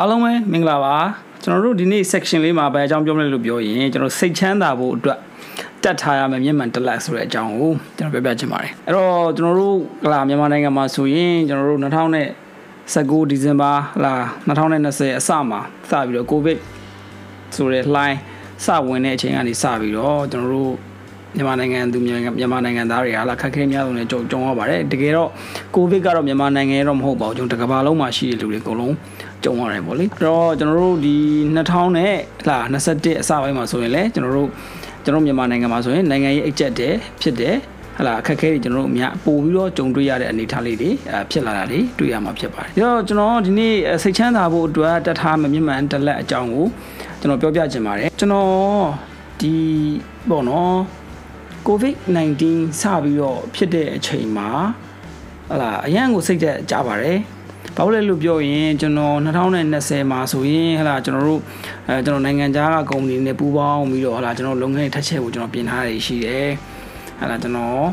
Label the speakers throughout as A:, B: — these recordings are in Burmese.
A: အားလုံးပဲမင်္ဂလာပါကျွန်တော်တို့ဒီနေ့ section လေးမှာပဲအကြောင်းပြောမလဲလို့ပြောရင်ကျွန်တော်စိတ်ချမ်းသာဖို့အတွက်တက်ထားရမယ်မျက်မှန်တက်လက်ဆိုတဲ့အကြောင်းကိုကျွန်တော်ပြောပြချင်ပါတယ်အဲ့တော့ကျွန်တော်တို့ဟလာမြန်မာနိုင်ငံမှာဆိုရင်ကျွန်တော်တို့2019ဒီဇင်ဘာဟလာ2020အစမှာစပြီးတော့ကိုဗစ်ဆိုတဲ့ line စဝင်တဲ့အချိန်ကနေစပြီးတော့ကျွန်တော်တို့မြန်မာနိုင်ငံသူမြန်မာနိုင်ငံသားတွေဟာလာခက်ခဲများဆုံးနဲ့ကြုံကြုံရပါတယ်တကယ်တော့ကိုဗစ်ကတော့မြန်မာနိုင်ငံရဲ့တော့မဟုတ်ပါဘူးကျွန်တော်တကမ္ဘာလုံးမှာရှိတဲ့လူတွေအကုန်လုံး ကြုံရတယ်ပေါ့လေအဲ့တော့ကျွန်တော်တို့ဒီ2000နဲ့လာ21အစပိုင်းမှာဆိုရင်လည်းကျွန်တော်တို့ကျွန်တော်မြန်မာနိုင်ငံမှာဆိုရင်နိုင်ငံရေးအကျက်တယ်ဖြစ်တယ်ဟလာအခက်အခဲတွေကျွန်တော်တို့အများပို့ပြီးတော့ကြုံတွေ့ရတဲ့အနေအထားလေးတွေဖြစ်လာတာတွေတွေ့ရမှာဖြစ်ပါတယ်။ဒါတော့ကျွန်တော်ဒီနေ့စိတ်ချမ်းသာဖို့အတွက်တတ်ထားမမြင့်မှန်တလက်အကြောင်းကိုကျွန်တော်ပြောပြချင်ပါတယ်။ကျွန်တော်ဒီပေါ့နော် COVID-19 စပြီးတော့ဖြစ်တဲ့အချိန်မှာဟလာအရန်ကိုစိတ်သက်ကြပါတယ်။ ဘာလို့လဲလို့ပြောရင်ကျွန်တော်2020မှာဆိုရင်ဟလာကျွန်တော်တို့အဲကျွန်တော်နိုင်ငံခြားကကုမ္ပဏီနဲ့ပူးပေါင်းပြီးတော့ဟလာကျွန်တော်လုပ်ငန်းတွေထက်ချက်ကိုကျွန်တော်ပြင်ထားရရှိတယ်။ဟလာကျွန်တော်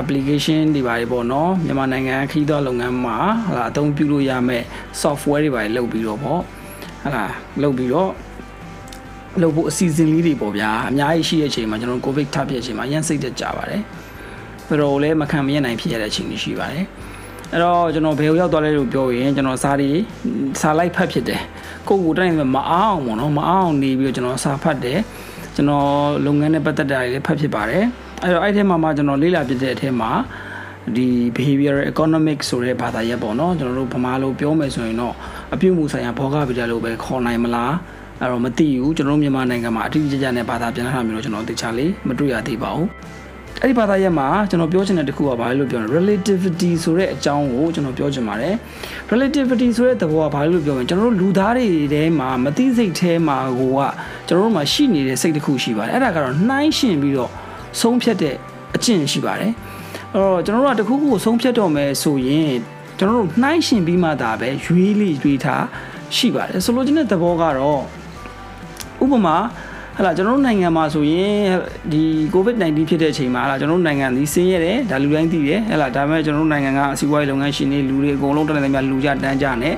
A: application တွေပါတယ်ပေါ့နော်မြန်မာနိုင်ငံခရီးသွားလုပ်ငန်းမှာဟလာအသုံးပြုလို့ရမယ့် software တွေပါတယ်လုပ်ပြီးတော့ပေါ့ဟလာလုပ်ပြီးတော့လုပ်ဖို့အစီအစဉ်လေးတွေပေါ့ဗျာအများကြီးရှိတဲ့အချိန်မှာကျွန်တော်ကိုဗစ်ထပ်ဖြစ်အချိန်မှာရန်စိတ်သက်ကြပါတယ်ဘယ်တော့လဲမခံမရနိုင်ဖြစ်ရတဲ့အချိန်တွေရှိပါတယ် အဲ့တော့ကျွန်တော်ဘယ်ကိုရောက်သွားလဲလို့ပြောရင်ကျွန်တော်စာတွေစာလိုက်ဖတ်ဖြစ်တယ်ကိုကိုတိုင်းမအောင်ပေါ့နော်မအောင်နေပြီးတော့ကျွန်တော်စာဖတ်တယ်ကျွန်တော်လုပ်ငန်းနဲ့ပတ်သက်တာတွေလည်းဖတ်ဖြစ်ပါတယ်အဲ့တော့အဲ့ထဲမှာမှကျွန်တော်လေ့လာဖြစ်တဲ့အထဲမှာဒီ behavioral economic ဆိုတဲ့ဘာသာရပ်ပေါ့နော်ကျွန်တော်တို့ဗမာလိုပြောမယ်ဆိုရင်တော့အပြုအမူဆိုင်ရာဘောဂဗီဒါလို့ပဲခေါ်နိုင်မလားအဲ့တော့မသိဘူးကျွန်တော်တို့မြန်မာနိုင်ငံမှာအတိအကျကျနဲ့ဘာသာပြန်ထားမျိုးတော့ကျွန်တော်သိချလေးမတွေ့ရသေးပါဘူး အဲ့ဒီဘာသာရပ်မှာကျွန်တော်ပြောချင်တဲ့တခုကဘာလဲလို့ပြောရင် relativity ဆိုတဲ့အကြောင်းကိုကျွန်တော်ပြောချင်ပါတယ် relativity ဆိုတဲ့သဘောကဘာလဲလို့ပြောရင်ကျွန်တော်တို့လူသားတွေထဲမှာမသိစိတ်ထဲမှာကိုကကျွန်တော်တို့မှာရှိနေတဲ့စိတ်တစ်ခုရှိပါတယ်အဲ့ဒါကတော့နှိုင်းရှင်ပြီးတော့ဆုံးဖြတ်တဲ့အကျင့်ရှိပါတယ်အဲ့တော့ကျွန်တော်တို့ကတခုခုကိုဆုံးဖြတ်တော့မယ်ဆိုရင်ကျွန်တော်တို့နှိုင်းရှင်ပြီးမှသာပဲရွေးလေးရွေးထားရှိပါတယ်ဆိုလိုချင်တဲ့သဘောကတော့ဥပမာ ဟလာကျွန်တော်တို့နိုင်ငံမှာဆိုရင်ဒီ COVID-19 ဖြစ်တဲ့အချိန်မှာဟလာကျွန်တော်တို့နိုင်ငံဒီဆင်းရဲတယ်ဒါလူတိုင်းသိတယ်ဟလာဒါပေမဲ့ကျွန်တော်တို့နိုင်ငံကအစီအပွားရေးလုပ်ငန်းရှင်တွေလူတွေအကုန်လုံးတက်နေတယ်များလူကြတန်းကြနဲ့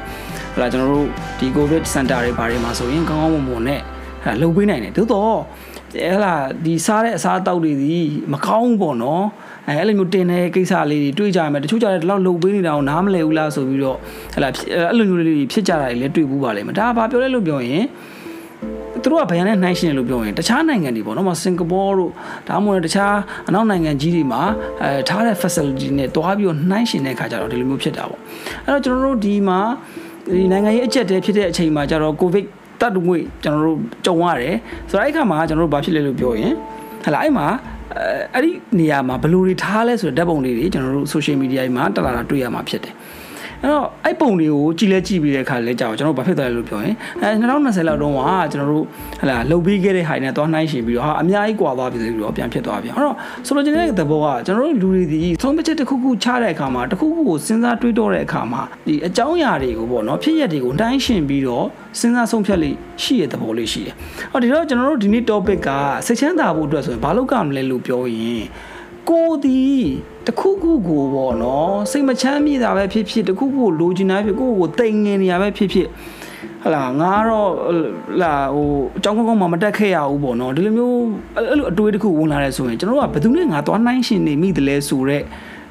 A: ဟလာကျွန်တော်တို့ဒီ COVID center တွေဘာတွေမှာဆိုရင်ကောင်းကောင်းမွန်မွန်နဲ့ဟလာလုပ်ပေးနိုင်တယ်သို့တော့ဟလာဒီစားတဲ့အစားအသောက်တွေဒီမကောင်းဘူးပေါ့နော်အဲအဲ့လိုမျိုးတင်တဲ့ကိစ္စလေးတွေတွေ့ကြရမယ်တချို့ကြတဲ့ဒီလောက်လှုပ်ပေးနေတာကိုနားမလည်ဘူးလားဆိုပြီးတော့ဟလာအဲ့လိုမျိုးလေးဖြစ်ကြတာတွေလည်းတွေ့ဘူးပါလိမ့်မယ်ဒါကဘာပြောလဲလို့ပြောရင် သူတို့ကဗယံနဲ့နှိုင်းရှင်လို့ပြောရင်တခြားနိုင်ငံတွေပေါ့နော်မစင်ကာပူတို့ဒါမှမဟုတ်တခြားအနောက်နိုင်ငံကြီးတွေမှာအဲထားတဲ့ facility နဲ့တွားပြီးတော့နှိုင်းရှင်တဲ့ခါကျတော့ဒီလိုမျိုးဖြစ်တာပေါ့အဲ့တော့ကျွန်တော်တို့ဒီမှာဒီနိုင်ငံရေးအကျက်တဲဖြစ်တဲ့အချိန်မှာကျတော့ covid တတ်တူငွေကျွန်တော်တို့ကြုံရတယ်ဆိုတော့အဲ့ခါမှာကျွန်တော်တို့ဘာဖြစ်လဲလို့ပြောရင်ဟလာအဲ့မှာအဲ့ဒီနေရာမှာဘယ်လိုတွေထားလဲဆိုတဲ့ဓာတ်ပုံလေးတွေကျွန်တော်တို့ social media မှာတက်လာတာတွေ့ရမှာဖြစ်တယ် အဲ့တော့အဲ့ပုံတွေကိုကြည်လဲကြည့်ပြီးတဲ့အခါလဲကြောက်ကျွန်တော်ဘာဖြစ်သွားလဲလို့ပြောရင်အဲ2020လောက်တုန်းကကျွန်တော်တို့ဟလာလှုပ်ပြီးခဲ့တဲ့ဟိုင်နဲ့သွားနှိုင်းရှင်ပြီးတော့ဟာအများကြီးကွာသွားပြီဆိုပြီးတော့ပြန်ဖြစ်သွားပြန်အဲ့တော့ဆိုလိုချင်တဲ့သဘောကကျွန်တော်တို့လူတွေဒီသုံးပချက်တစ်ခုခုချတဲ့အခါမှာတစ်ခုခုကိုစဉ်းစားတွေးတောတဲ့အခါမှာဒီအကြောင်းအရာတွေကိုပေါ့နော်ဖြစ်ရက်တွေကိုနှိုင်းရှင်ပြီးတော့စဉ်းစားဆုံးဖြတ်လိရှိရတဲ့သဘောလေးရှိတယ်။ဟောဒီတော့ကျွန်တော်တို့ဒီနေ့ topic ကစိတ်ချမ်းသာဖို့အတွက်ဆိုရင်ဘာလုပ်ကြမလဲလို့ပြောရင် ကိုဒီတခုခုကိုပေါ့နော်စိတ်မချမ်းမြေ့တာပဲဖြစ်ဖြစ်တခုခုကိုလိုချင်တာဖြစ်ကိုကိုတိမ်ငင်နေရပဲဖြစ်ဖြစ်ဟလာငါတော့လာဟိုအကြောင်းကောင်းကောင်းမှမတက်ခဲ့ရဘူးပေါ့နော်ဒီလိုမျိုးအဲ့လိုအတွေးတစ်ခုဝင်လာတယ်ဆိုရင်ကျွန်တော်တို့ကဘယ်သူနဲ့ငါသွားနှိုင်းရှင်နေမိတယ်လဲဆိုတော့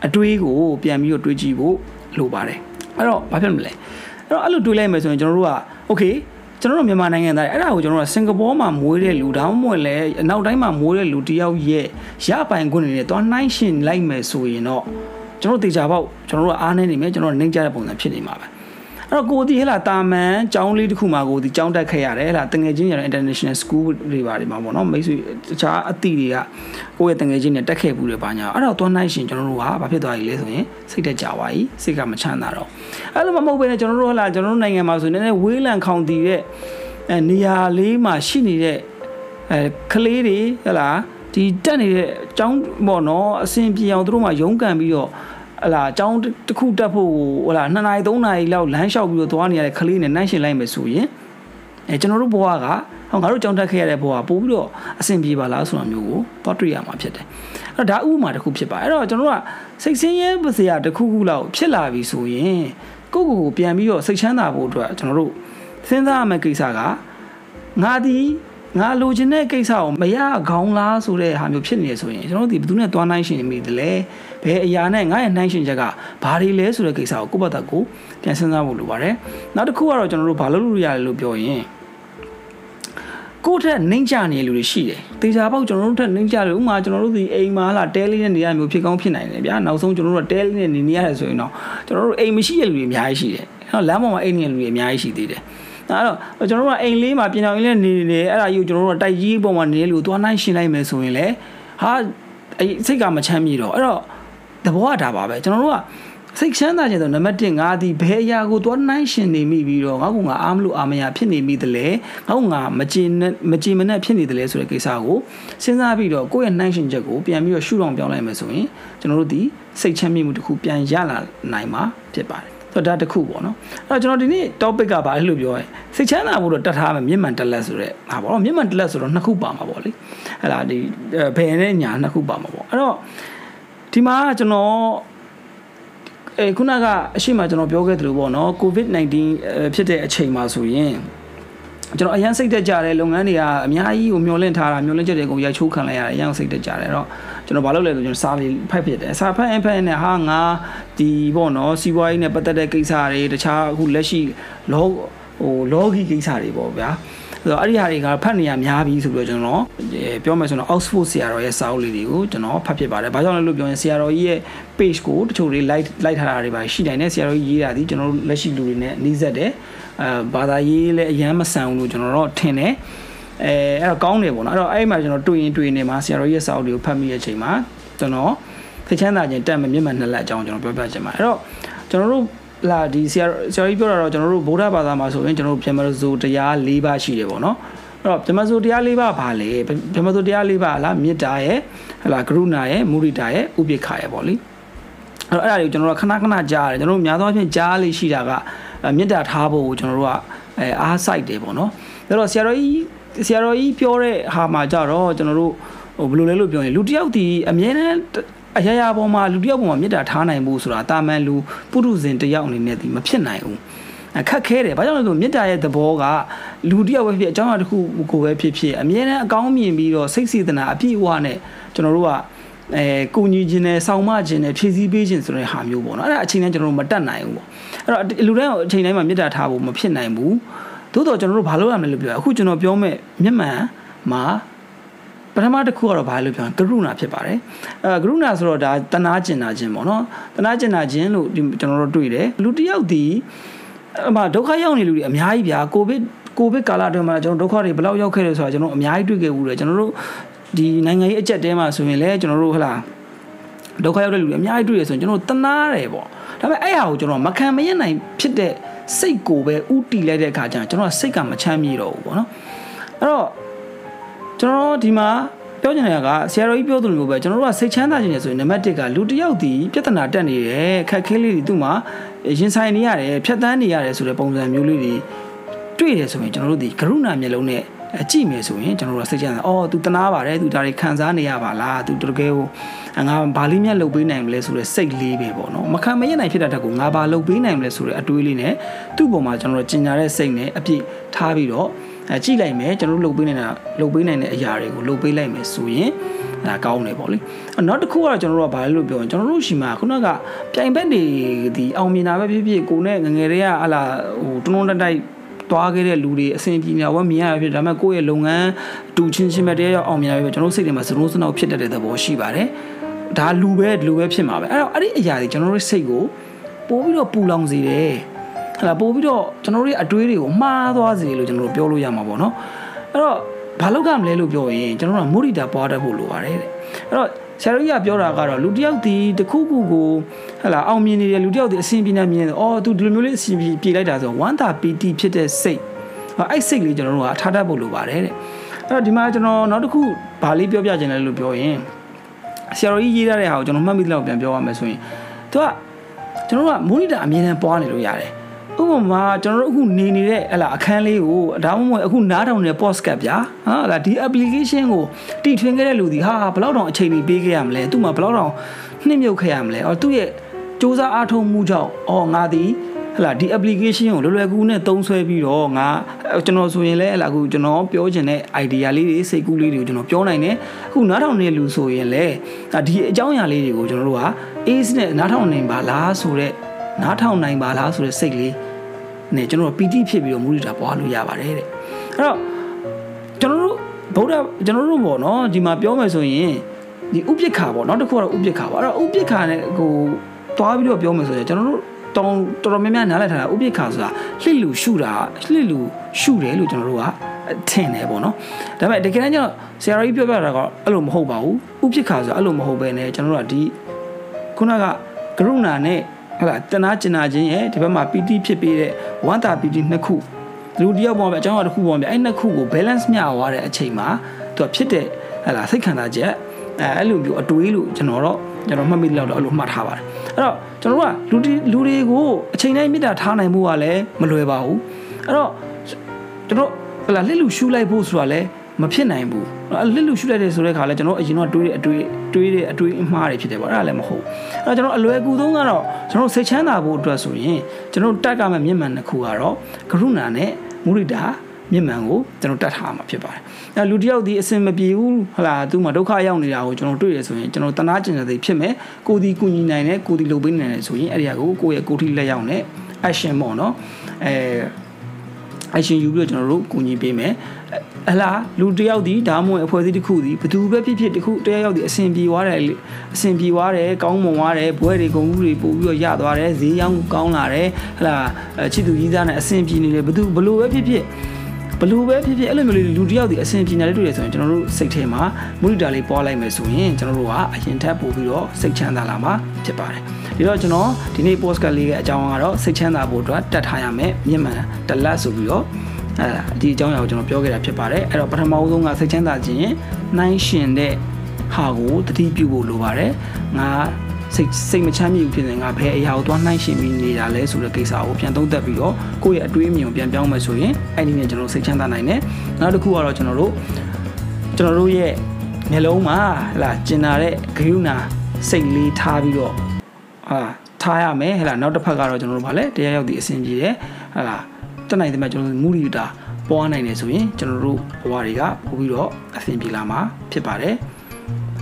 A: အတွေးကိုပြန်ပြီးတော့တွေးကြည့်ဖို့လိုပါတယ်အဲ့တော့ဘာဖြစ်မလဲအဲ့တော့အဲ့လိုတွေးလိုက်မယ်ဆိုရင်ကျွန်တော်တို့ကโอเค ကျွန်တော်တို့မြန်မာနိုင်ငံသားအဲ့ဒါကိုကျွန်တော်တို့စင်ကာပူမှာမွေးတဲ့လူဒါမှမဟုတ်လည်းအနောက်တိုင်းမှာမွေးတဲ့လူတယောက်ရဲ့ရပိုင်ခွင့်တွေနဲ့သွားနှိုင်းရှင်လိုက်မယ်ဆိုရင်တော့ကျွန်တော်တို့တေချာပေါက်ကျွန်တော်တို့အားနေနေမယ်ကျွန်တော်တို့နှိမ့်ကြတဲ့ပုံစံဖြစ်နေမှာပဲ အဲ့တော့ကိုဒီဟဲ့လာတာမန်ကျောင်းလေးတစ်ခုမှာကိုဒီကျောင်းတက်ခဲ့ရတယ်ဟဲ့လာတငယ်ချင်းရတဲ့ international school တွေပါဒီမှာပေါ့နော်မိတ်ဆွေတခြားအသည့်တွေကကိုယ့်ရဲ့တငယ်ချင်းတွေတက်ခဲ့ဘူးတွေပါညာအဲ့တော့သွားနိုင်ရှင်ကျွန်တော်တို့ကဘာဖြစ်သွားပြီလဲဆိုရင်စိတ်တက်ကြပါပြီစိတ်ကမချမ်းသာတော့အဲ့လိုမဟုတ်ဘဲနဲ့ကျွန်တော်တို့ဟဲ့လာကျွန်တော်တို့နိုင်ငံမှာဆိုရင်လည်းဝေးလံခေါင်တည်တဲ့အဲနေရာလေးမှာရှိနေတဲ့အဲကလေးတွေဟဲ့လာဒီတက်နေတဲ့အကြောင်းပေါ့နော်အဆင်ပြေအောင်တို့မှရုန်းကန်ပြီးတော့ ဟလာအကြောင်းတစ်ခုတက်ဖို့ဟလာ2နာရီ3နာရီလောက်လမ်းလျှောက်ပြီးတော့သွားနေရတဲ့ကလေးနဲ့နှိုင်းရှင်လိုက်မယ်ဆိုရင်အဲကျွန်တော်တို့ဘဝကဟောငါတို့ကြောင်းတက်ခဲ့ရတဲ့ဘဝပို့ပြီးတော့အဆင်ပြေပါလားဆိုတာမျိုးကိုသွားတွေ့ရမှာဖြစ်တယ်အဲ့တော့ဒါဥပမာတစ်ခုဖြစ်ပါအဲ့တော့ကျွန်တော်တို့ကစိတ်ဆင်းရဲပါစရာတစ်ခုခုလောက်ဖြစ်လာပြီဆိုရင်ကိုယ့်ကိုယ်ကိုပြန်ပြီးတော့စိတ်ချမ်းသာဖို့အတွက်ကျွန်တော်တို့စဉ်းစားရမယ့်ကိစ္စကငါဒီ ငါလိုချင်တဲ့ကိစ္စကိုမရခေါင်းလားဆိုတဲ့ဟာမျိုးဖြစ်နေရဆိုရင်ကျွန်တော်တို့ဒီဘယ်သူနဲ့သွားနိုင်ရှင်မိတယ်လဲဘယ်အရာနဲ့ငါရဲ့နှိုင်းရှင်ချက်ကဘာတွေလဲဆိုတဲ့ကိစ္စကိုကိုယ့်ဘက်ကိုပြန်စဉ်းစားဖို့လိုပါတယ်နောက်တစ်ခုကတော့ကျွန်တော်တို့ဘာလုပ်လို့ရတယ်လို့ပြောရင်ကိုယ့်ထက်နှိမ့်ချနေလူတွေရှိတယ်။တေချာပေါက်ကျွန်တော်တို့ထက်နှိမ့်ချလို့ဥမာကျွန်တော်တို့ဒီအိမ်မှာလာတဲလေးနဲ့နေရမျိုးဖြစ်ကောင်းဖြစ်နိုင်တယ်ဗျာ။နောက်ဆုံးကျွန်တော်တို့ကတဲလေးနဲ့နေနေရတယ်ဆိုရင်တော့ကျွန်တော်တို့အိမ်မရှိတဲ့လူတွေအများကြီးရှိတယ်။အဲ့တော့လမ်းပေါ်မှာအိမ်နေတဲ့လူတွေအများကြီးရှိသေးတယ်။ အဲ့တော့ကျွန်တော်တို့ကအိမ်လေးမှာပြင်အောင်လေးနေနေအဲ့ဒါယူကျွန်တော်တို့ကတိုက်ကြီးပေါ်မှာနေလို့သွားနိုင်ရှင်းလိုက်မယ်ဆိုရင်လေဟာအဲ့စိတ်ကမချမ်းမြေတော့အဲ့တော့သဘောကဒါပါပဲကျွန်တော်တို့ကစိတ်ချမ်းသာခြင်းဆိုနံပါတ်1ငါဒီဘယ်အရာကိုသွားနိုင်ရှင်နေမိပြီးတော့ငါကငါအားမလို့အာမရဖြစ်နေမိတယ်လေငါကငါမကြည်မကြည်မနဲ့ဖြစ်နေတယ်လေဆိုတဲ့ကိစ္စကိုစဉ်းစားပြီးတော့ကိုယ့်ရဲ့နိုင်ရှင်ချက်ကိုပြန်ပြီးတော့ရှုထောင်ပြောင်းလိုက်မယ်ဆိုရင်ကျွန်တော်တို့ဒီစိတ်ချမ်းမြေ့မှုတစ်ခုပြန်ရလာနိုင်မှာဖြစ်ပါတယ်ဆို တော့ဒါတစ်ခုပေါ့နော်အဲ့တော့ကျွန်တော်ဒီနေ့ topic ကဘာလဲလို့ပြောရင်စိတ်ချမ်းသာဖို့တော့တတ်ထားမယ်မျက်မှန်တက်လက်ဆိုတဲ့ဟာပေါ့နော်မျက်မှန်တက်လက်ဆိုတော့နှစ်ခုပါမှာပေါ့လေဟဲ့လားဒီဘယ်နဲ့ညာနှစ်ခုပါမှာပေါ့အဲ့တော့ဒီမှာကျွန်တော်အဲခုနကအရှိမကျွန်တော်ပြောခဲ့သလိုပေါ့နော် COVID-19 ဖြစ်တဲ့အချိန်မှာဆိုရင် ကျွန်တော်အရန်စိတ်တက်ကြတယ်လုပ်ငန်းတွေကအများကြီးကိုမျောလင့်ထားတာမျောလင့်ချက်တွေကိုရိုက်ချိုးခံလိုက်ရတယ်အရန်စိတ်တက်ကြတယ်အဲ့တော့ကျွန်တော်ဘာလုပ်လဲဆိုကျွန်တော်စာလေးဖတ်ဖြစ်တယ်စာဖတ်အဖတ်နဲ့ဟာငါဒီပေါ့နော်စီးပွားရေးနဲ့ပတ်သက်တဲ့ကိစ္စတွေတခြားအခုလက်ရှိလောဟိုလောဂီကိစ္စတွေပေါ့ဗျာဆိုတော့အဲ့ဒီဟာတွေကဖတ်နေရများပြီဆိုပြီးတော့ကျွန်တော်ပြောမယ်ဆိုတော့ Oxford ဆရာတော်ရဲ့စာအုပ်လေးတွေကိုကျွန်တော်ဖတ်ဖြစ်ပါတယ်။ဘာကြောင့်လဲလို့ပြောရင်ဆရာတော်ကြီးရဲ့ page ကိုတချို့တွေ like like ထားတာတွေပါရှိနိုင်တယ်ဆရာတော်ကြီးရေးတာဒီကျွန်တော်တို့လက်ရှိလူတွေနဲ့နှီးဆက်တယ်။ အဲဘာသာရေးလည်းအယမ်းမဆန်ဘူးလို့ကျွန်တော်တို့ထင်တယ်။အဲအဲ့တော့ကောင်းတယ်ပေါ့နော်။အဲ့တော့အဲ့မှာကျွန်တော်တွေ့ရင်တွေ့နေမှာဆရာတော်ကြီးရဲ့စာအုပ်တွေကိုဖတ်မိတဲ့အချိန်မှာကျွန်တော်သိချမ်းသာခြင်းတက်မမျက်မှန်နှစ်လက်အကြောင်းကျွန်တော်ပြောပြချင်ပါတယ်။အဲ့တော့ကျွန်တော်တို့လာဒီဆရာဆရာကြီးပြောတာတော့ကျွန်တော်တို့ဗုဒ္ဓဘာသာမှာဆိုရင်ကျွန်တော်တို့ဗြဟ္မဇိုတရား၄ပါးရှိတယ်ပေါ့နော်အဲ့တော့ဗြဟ္မဇိုတရား၄ပါးဘာလဲဗြဟ္မဇိုတရား၄ပါးလားမေတ္တာရဲ့ဟလာကရုဏာရဲ့မုရိဒာရဲ့ဥပိ္ပခာရဲ့ပေါ့လေအဲ့တော့အဲ့ဒါတွေကိုကျွန်တော်တို့ခဏခဏကြားရတယ်ကျွန်တော်တို့များသောအားဖြင့်ကြားလေးရှိတာက မေတ္တာထားဖို့ကိုကျွန်တော်တို့ကအဲအားစိုက်တယ်ပေါ့နော်အဲ့တော့ဆရာတော်ကြီးဆရာတော်ကြီးပြောတဲ့ဟာမှာကြတော့ကျွန်တော်တို့ဟိုဘယ်လိုလဲလို့ပြောရင်လူတစ်ယောက်ဒီအမြဲတမ်းအရာရာပေါ်မှာလူတစ်ယောက်ပေါ်မှာမေတ္တာထားနိုင်ဖို့ဆိုတာတာမန်လူပုထုဇဉ်တစ်ယောက်အနေနဲ့ဒီမဖြစ်နိုင်ဘူးအခက်ခဲတယ်ဘာကြောင့်လဲဆိုမေတ္တာရဲ့သဘောကလူတစ်ယောက်ပဲဖြစ်အကြောင်းအရာတစ်ခုကိုပဲဖြစ်ဖြစ်အမြဲတမ်းအကောင်းမြင်ပြီးတော့စိတ်စေတနာအပြည့်အဝနဲ့ကျွန်တော်တို့က အဲကုညီခြင်းနဲ့စောင့်မခြင်းနဲ့ဖြည့်ဆည်းပေးခြင်းဆိုတဲ့ဟာမျိုးပေါ့နော်အဲ့ဒါအချိန်တိုင်းကျွန်တော်တို့မတက်နိုင်ဘူးပေါ့အဲ့တော့လူတိုင်းအချိန်တိုင်းမှာမေတ္တာထားဖို့မဖြစ်နိုင်ဘူးသို့တော့ကျွန်တော်တို့ဘာလုပ်ရမလဲလို့ပြောအခုကျွန်တော်ပြောမဲ့မျက်မှန်မှာပထမတစ်ခုကတော့ဘာလို့ပြောကရုဏာဖြစ်ပါတယ်အဲကရုဏာဆိုတော့ဒါတနာကျင်နာခြင်းပေါ့နော်တနာကျင်နာခြင်းလို့ကျွန်တော်တို့တွေ့တယ်လူတစ်ယောက်ဒီအမဒုက္ခရောက်နေလူတွေအများကြီးဗျာကိုဗစ်ကိုဗစ်ကာလအတွင်းမှာကျွန်တော်ဒုက္ခတွေဘယ်လောက်ရောက်ခဲ့လဲဆိုတာကျွန်တော်အများကြီးတွေ့ခဲ့ဘူးတယ်ကျွန်တော်တို့ ဒီနိုင်ငံရေးအကြက်တဲမှာဆိုရင်လည်းကျွန်တော်တို့ဟလာဒုက္ခရောက်တဲ့လူတွေအများကြီးတွေ့ရဆိုရင်ကျွန်တော်တနာတယ်ပေါ့ဒါပေမဲ့အဲ့ဟာကိုကျွန်တော်မခံမရနိုင်ဖြစ်တဲ့စိတ်ကိုပဲဥတီလိုက်တဲ့အခါကျကျွန်တော်စိတ်ကမချမ်းမြေတော့ဘူးပေါ့နော်အဲ့တော့ကျွန်တော်ဒီမှာပြောချင်တဲ့ကဆရာတော်ကြီးပြောသလိုပဲကျွန်တော်တို့ကစိတ်ချမ်းသာခြင်းနဲ့ဆိုရင်နံပါတ်1ကလူတစ်ယောက်ဒီပြဿနာတက်နေတယ်ခက်ခဲလေးတွေသူ့မှာရင်ဆိုင်နေရတယ်ဖြတ်တန်းနေရတယ်ဆိုတဲ့ပုံစံမျိုးလေးတွေတွေ့တယ်ဆိုရင်ကျွန်တော်တို့ဒီကရုဏာမျက်လုံးနဲ့ အကြည့်မယ်ဆိုရင်ကျွန်တော်တို့စိတ်ချမ်းသာအော် तू တနာပါတယ် तू ဒါတွေခံစားနေရပါလား तू တကယ်ကိုငါဘာလေးမြတ်လုပ်ပေးနိုင်မလဲဆိုတဲ့စိတ်လေးပဲပေါ့နော်မခံမရနိုင်ဖြစ်တဲ့တက်ကိုငါဘာလုပ်ပေးနိုင်မလဲဆိုတဲ့အတွေးလေးနဲ့သူ့ပုံမှာကျွန်တော်တို့ကျင်ညာတဲ့စိတ်နဲ့အပြည့်ထားပြီးတော့အဲကြည့်လိုက်မယ်ကျွန်တော်တို့လုပ်ပေးနေတာလုပ်ပေးနိုင်တဲ့အရာတွေကိုလုပ်ပေးလိုက်မယ်ဆိုရင်ဒါကောင်းတယ်ပေါ့လေနောက်တစ်ခုကတော့ကျွန်တော်တို့ကဘာလဲလို့ပြောရင်ကျွန်တော်တို့ရှိမှာခုနကပြိုင်ဘက်တွေဒီအောင်မြင်တာပဲဖြစ်ဖြစ်ကိုနဲ့ငငယ်တွေကဟလာဟိုတွန်းတွန်းတက်တိုက် သွားခဲ့တဲ့လူတွေအဆင်ပြေနေဝက်မြင်ရဖြစ်ဒါပေမဲ့ကိုယ့်ရဲ့လုပ်ငန်းတူချင်းချင်းပဲတရားရောက်အောင်မြင်ရဖြစ်ကျွန်တော်တို့စိတ်ထဲမှာစလုံးစနောက်ဖြစ်တတ်တဲ့သဘောရှိပါတယ်ဒါလူပဲလူပဲဖြစ်မှာပဲအဲ့တော့အဲ့ဒီအရာတွေကျွန်တော်တို့စိတ်ကိုပို့ပြီးတော့ပူလောင်စေတယ်ဟလာပို့ပြီးတော့ကျွန်တော်တို့ရဲ့အတွေးတွေကိုမှားသွားစေလို့ကျွန်တော်တို့ပြောလို့ရမှာပေါ့နော်အဲ့တော့ဘာလုပ်ကြမလဲလို့ပြောရင်ကျွန်တော်တို့ကမူရီတာပွားတတ်ဖို့လိုပါတယ်တဲ့အဲ့တော့ ဆရာကြီးကပြောတာကတော့လူတယောက်ဒီတခုခုကိုဟလာအောင်မြင်နေတဲ့လူတယောက်ဒီအဆင်ပြေနေမြင်တယ်အော်သူဒီလိုမျိုးလေးအဆင်ပြေပြေလိုက်တာဆိုဝမ်းသာပီတိဖြစ်တဲ့စိတ်အဲ့စိတ်လေးကျွန်တော်တို့ကအထားတတ်ဖို့လိုပါတယ်တဲ့အဲ့တော့ဒီမှာကျွန်တော်နောက်တစ်ခုဗာလေးပြောပြခြင်းလဲလို့ပြောရင်ဆရာတော်ကြီးရေးထားတဲ့ဟာကိုကျွန်တော်မှတ်မိတဲ့လောက်ပြန်ပြောရမယ်ဆိုရင်သူကကျွန်တော်တို့ကမိုနီတာအမြဲတမ်းပွားနေလို့ရတယ် ဥပမာကျွန်တော်တို့အခုနေနေတဲ့ဟလာအခန်းလေးကိုဒါမှမဟုတ်အခုနားထောင်နေတဲ့ podcast ဗျာဟာလာဒီ application ကိုတီထွင်ခဲ့တဲ့လူဒီဟာဘယ်လောက်တောင်အချိန်ပေးခဲ့ရမလဲသူ့မှာဘယ်လောက်တောင်နှိမ့်မြုပ်ခဲ့ရမလဲအော်သူ့ရဲ့စူးစမ်းအားထုတ်မှုကြောင့်အော်ငါဒီဟဟလာဒီ application ကိုလွယ်လွယ်ကူကူနဲ့သုံးဆွဲပြီးတော့ငါကျွန်တော်ဆိုရင်လည်းဟလာအခုကျွန်တော်ပြောချင်တဲ့ idea လေးတွေစိတ်ကူးလေးတွေကိုကျွန်တော်ပြောနိုင်တယ်အခုနားထောင်နေလူဆိုရင်လည်းဒီအကြောင်းအရာလေးတွေကိုကျွန်တော်တို့က ace နဲ့နားထောင်နိုင်ပါလားဆိုတော့နားထောင်နိုင်ပါလားဆိုတဲ့စိတ်လေး နဲ့ကျွန်တော်ပီတိဖြစ်ပြီးတော့မူရိတာပွားလို့ရပါတယ်တဲ့အဲ့တော့ကျွန်တော်တို့ဗုဒ္ဓကျွန်တော်တို့ပေါ့နော်ဒီမှာပြောမယ်ဆိုရင်ဒီဥပိ္ပခါပေါ့နောက်တစ်ခုကတော့ဥပိ္ပခါပေါ့အဲ့တော့ဥပိ္ပခါနဲ့ဟိုတွားပြီးတော့ပြောမယ်ဆိုရင်ကျွန်တော်တို့တောင်တော်တော်များများနားလည်ထားတာဥပိ္ပခါဆိုတာလှစ်လူရှုတာလှစ်လူရှုတယ်လို့ကျွန်တော်တို့ကထင်တယ်ပေါ့နော်ဒါပေမဲ့တကယ်တမ်းကျတော့ဆရာကြီးပြောပြတာကအဲ့လိုမဟုတ်ပါဘူးဥပိ္ပခါဆိုတာအဲ့လိုမဟုတ်ပဲねကျွန်တော်တို့ကဒီခုနကကရုဏာနဲ့ ဟလာတနာကျင်နာခြင်းရဲ့ဒီဘက်မှာပီတိဖြစ်ပြီးတဲ့ဝမ်းသာပီတိနှစ်ခုလူတယောက်ပေါ်မှာအကြောင်းအရာတစ်ခုပေါ်မှာအဲ့နှစ်ခုကို balance မျှသွားတဲ့အချိန်မှာသူကဖြစ်တဲ့ဟလာစိတ်ခံစားချက်အဲအဲ့လိုမျိုးအတွေးလို့ကျွန်တော်တော့ကျွန်တော်မှတ်မိလောက်တော့အဲ့လိုမှတ်ထားပါတယ်အဲ့တော့ကျွန်တော်တို့ကလူလူတွေကိုအချိန်တိုင်းမေတ္တာထားနိုင်မှုကလည်းမလွယ်ပါဘူးအဲ့တော့ကျွန်တော်ဟလာလက်လူရှူလိုက်ဖို့ဆိုတာလည်း မဖြစ်နိုင်ဘူးလက်လူရှူလိုက်တယ်ဆိုတဲ့ခါလဲကျွန်တော်အရင်တော့တွေးတွေးတွေးတဲ့အတွေးအမှားတွေဖြစ်တယ်ပေါ့အဲ့ဒါလည်းမဟုတ်အဲ့တော့ကျွန်တော်အလွယ်ကူဆုံးကတော့ကျွန်တော်စိတ်ချမ်းသာဖို့အတွက်ဆိုရင်ကျွန်တော်တက်ကမဲ့မျက်မှန်တစ်ခုကတော့ကရုဏာနဲ့မုရိဒာမျက်မှန်ကိုကျွန်တော်တတ်ထားမှာဖြစ်ပါတယ်။အဲလူတယောက်ဒီအစင်မပြေဘူးဟလာသူ့မှာဒုက္ခရောက်နေတာကိုကျွန်တော်တွေ့ရဆိုရင်ကျွန်တော်တနာကျင်တဲ့ဖြစ်မယ်။ကိုဒီကုညီနိုင်တယ်ကိုဒီလုပ်ပေးနိုင်တယ်ဆိုရင်အဲ့ဒီဟာကိုကိုယ့်ရဲ့ကိုထိလက်ရောက်နဲ့ action ပေါ့နော်။အဲ action ယူပြီးတော့ကျွန်တော်တို့ကူညီပေးမယ် ဟလာလူတယောက်ဒီဒါမှမဟုတ်အဖွဲ့အစည်းတစ်ခုဒီဘသူပဲဖြစ်ဖြစ်တစ်ခုတယောက်ယောက်ဒီအဆင်ပြေသွားတယ်အဆင်ပြေသွားတယ်ကောင်းမွန်သွားတယ်ဘွဲတွေဂုဏ်တွေပို့ပြီးတော့ရသွားတယ်ဈေးရောင်းကောင်းလာတယ်ဟလာချစ်သူကြီးသားနဲ့အဆင်ပြေနေတယ်ဘသူဘလို့ပဲဖြစ်ဖြစ်ဘလို့ပဲဖြစ်ဖြစ်အဲ့လိုမျိုးလေးလူတယောက်ဒီအဆင်ပြေနေတယ်တွေ့ရဆိုရင်ကျွန်တော်တို့စိတ်ထဲမှာမူလတာလေးပွားလိုက်မယ်ဆိုရင်ကျွန်တော်တို့ကအရင်ထက်ပို့ပြီးတော့စိတ်ချမ်းသာလာမှာဖြစ်ပါတယ်ဒီတော့ကျွန်တော်ဒီနေ့ postcard လေးရဲ့အကြောင်းကတော့စိတ်ချမ်းသာဖို့အတွက်တတ်ထားရမယ်မျက်မှန်တလက်ဆိုပြီးတော့ အဲဒီအကြောင်းအရာကိုကျွန်တော်ပြောခဲ့တာဖြစ်ပါတယ်အဲ့တော့ပထမဦးဆုံးကစိတ်ချမ်းသာခြင်းနှိုင်းရှင်တဲ့ဟာကိုတတိပြုဖို့လိုပါတယ်ငါစိတ်စိတ်မချမ်းမြေဘူးဖြစ်နေငါဘယ်အရာကိုသွားနှိုင်းရှင်ပြီးနေတာလဲဆိုတဲ့ကိစ္စကိုပြန်သုံးသပ်ပြီးတော့ကိုယ့်ရဲ့အတွေးအမြင်ကိုပြန်ပြောင်းမယ်ဆိုရင်အဲ့ဒီနဲ့ကျွန်တော်စိတ်ချမ်းသာနိုင်တယ်နောက်တစ်ခုကတော့ကျွန်တော်တို့ကျွန်တော်တို့ရဲ့မျိုးလုံးမှာဟလာကျင်နာတဲ့ဂရုဏာစိတ်လေးထားပြီးတော့ဟာထားရမယ်ဟလာနောက်တစ်ဖက်ကတော့ကျွန်တော်တို့ဗာလဲတရားရောက်သည့်အဆင်ပြေတယ်ဟလာ တက်နိုင်တဲ့မှာကျွန်တော်တို့မူရီတာပွားနိုင်တယ်ဆိုရင်ကျွန်တော်တို့ဘဝတွေကပို့ပြီးတော့အဆင်ပြေလာမှာဖြစ်ပါတယ်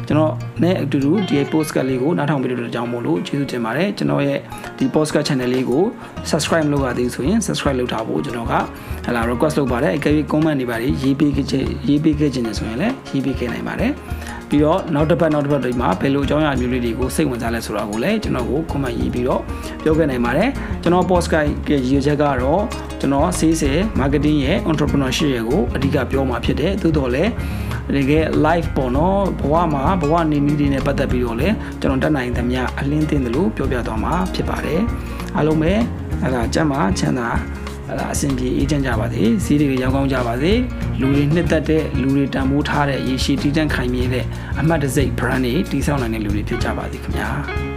A: ကျွန်တော်နဲ့အတူတူဒီ postcard လေးကိုနားထောင်ပေးလို့ကြောင်းမို့လို့ကျေးဇူးတင်ပါတယ်ကျွန်တော်ရဲ့ဒီ postcard channel လေးကို subscribe လုပ်ရသေးဆိုရင် subscribe လုပ်ထားဖို့ကျွန်တော်ကဟလာ request လုပ်ပါတယ်အကယ်၍ comment တွေပါရေးပေးခဲ့ရေးပေးခဲ့ခြင်းနဲ့ဆိုရင်လည်းရေးပေးခဲ့နိုင်ပါတယ် ပြီးတော့နောက်တစ်ပတ်နောက်တစ်ပတ်တွေမှာဘယ်လိုအကြောင်းအရာမျိုးလေးတွေကိုစိတ်ဝင်စားလဲဆိုတာကိုလည်းကျွန်တော်ကို comment ရေးပြီးတော့ပြောခဲ့နိုင်ပါတယ်ကျွန်တော် podcast ရဲ့ရည်ရွယ်ချက်ကတော့ကျွန်တော် sales ရဲ့ marketing ရဲ့ entrepreneurship ရဲ့ကိုအဓိကပြောမှာဖြစ်တယ်သို့တော်လည်းတကယ် live ပေါ့နော်ဘဝမှာဘဝနေနည်းတွေနဲ့ပတ်သက်ပြီးတော့လည်းကျွန်တော်တက်နိုင်သမျှအလင်းတင်တယ်လို့ပြောပြသွားမှာဖြစ်ပါတယ်အားလုံးပဲအဲ့ဒါကျမ်းမာချမ်းသာ အဲ့ဒါအဆင်ပြေအေးချမ်းကြပါစေစီးတွေရောင်းကောင်းကြပါစေလူတွေနှစ်သက်တဲ့လူတွေတန်ဖိုးထားတဲ့ရေရှည်တည်တံ့ခိုင်မြဲတဲ့အမှတ်တစိတ် brand တွေတည်ဆောက်နိုင်တဲ့လူတွေဖြစ်ကြပါစေခင်ဗျာ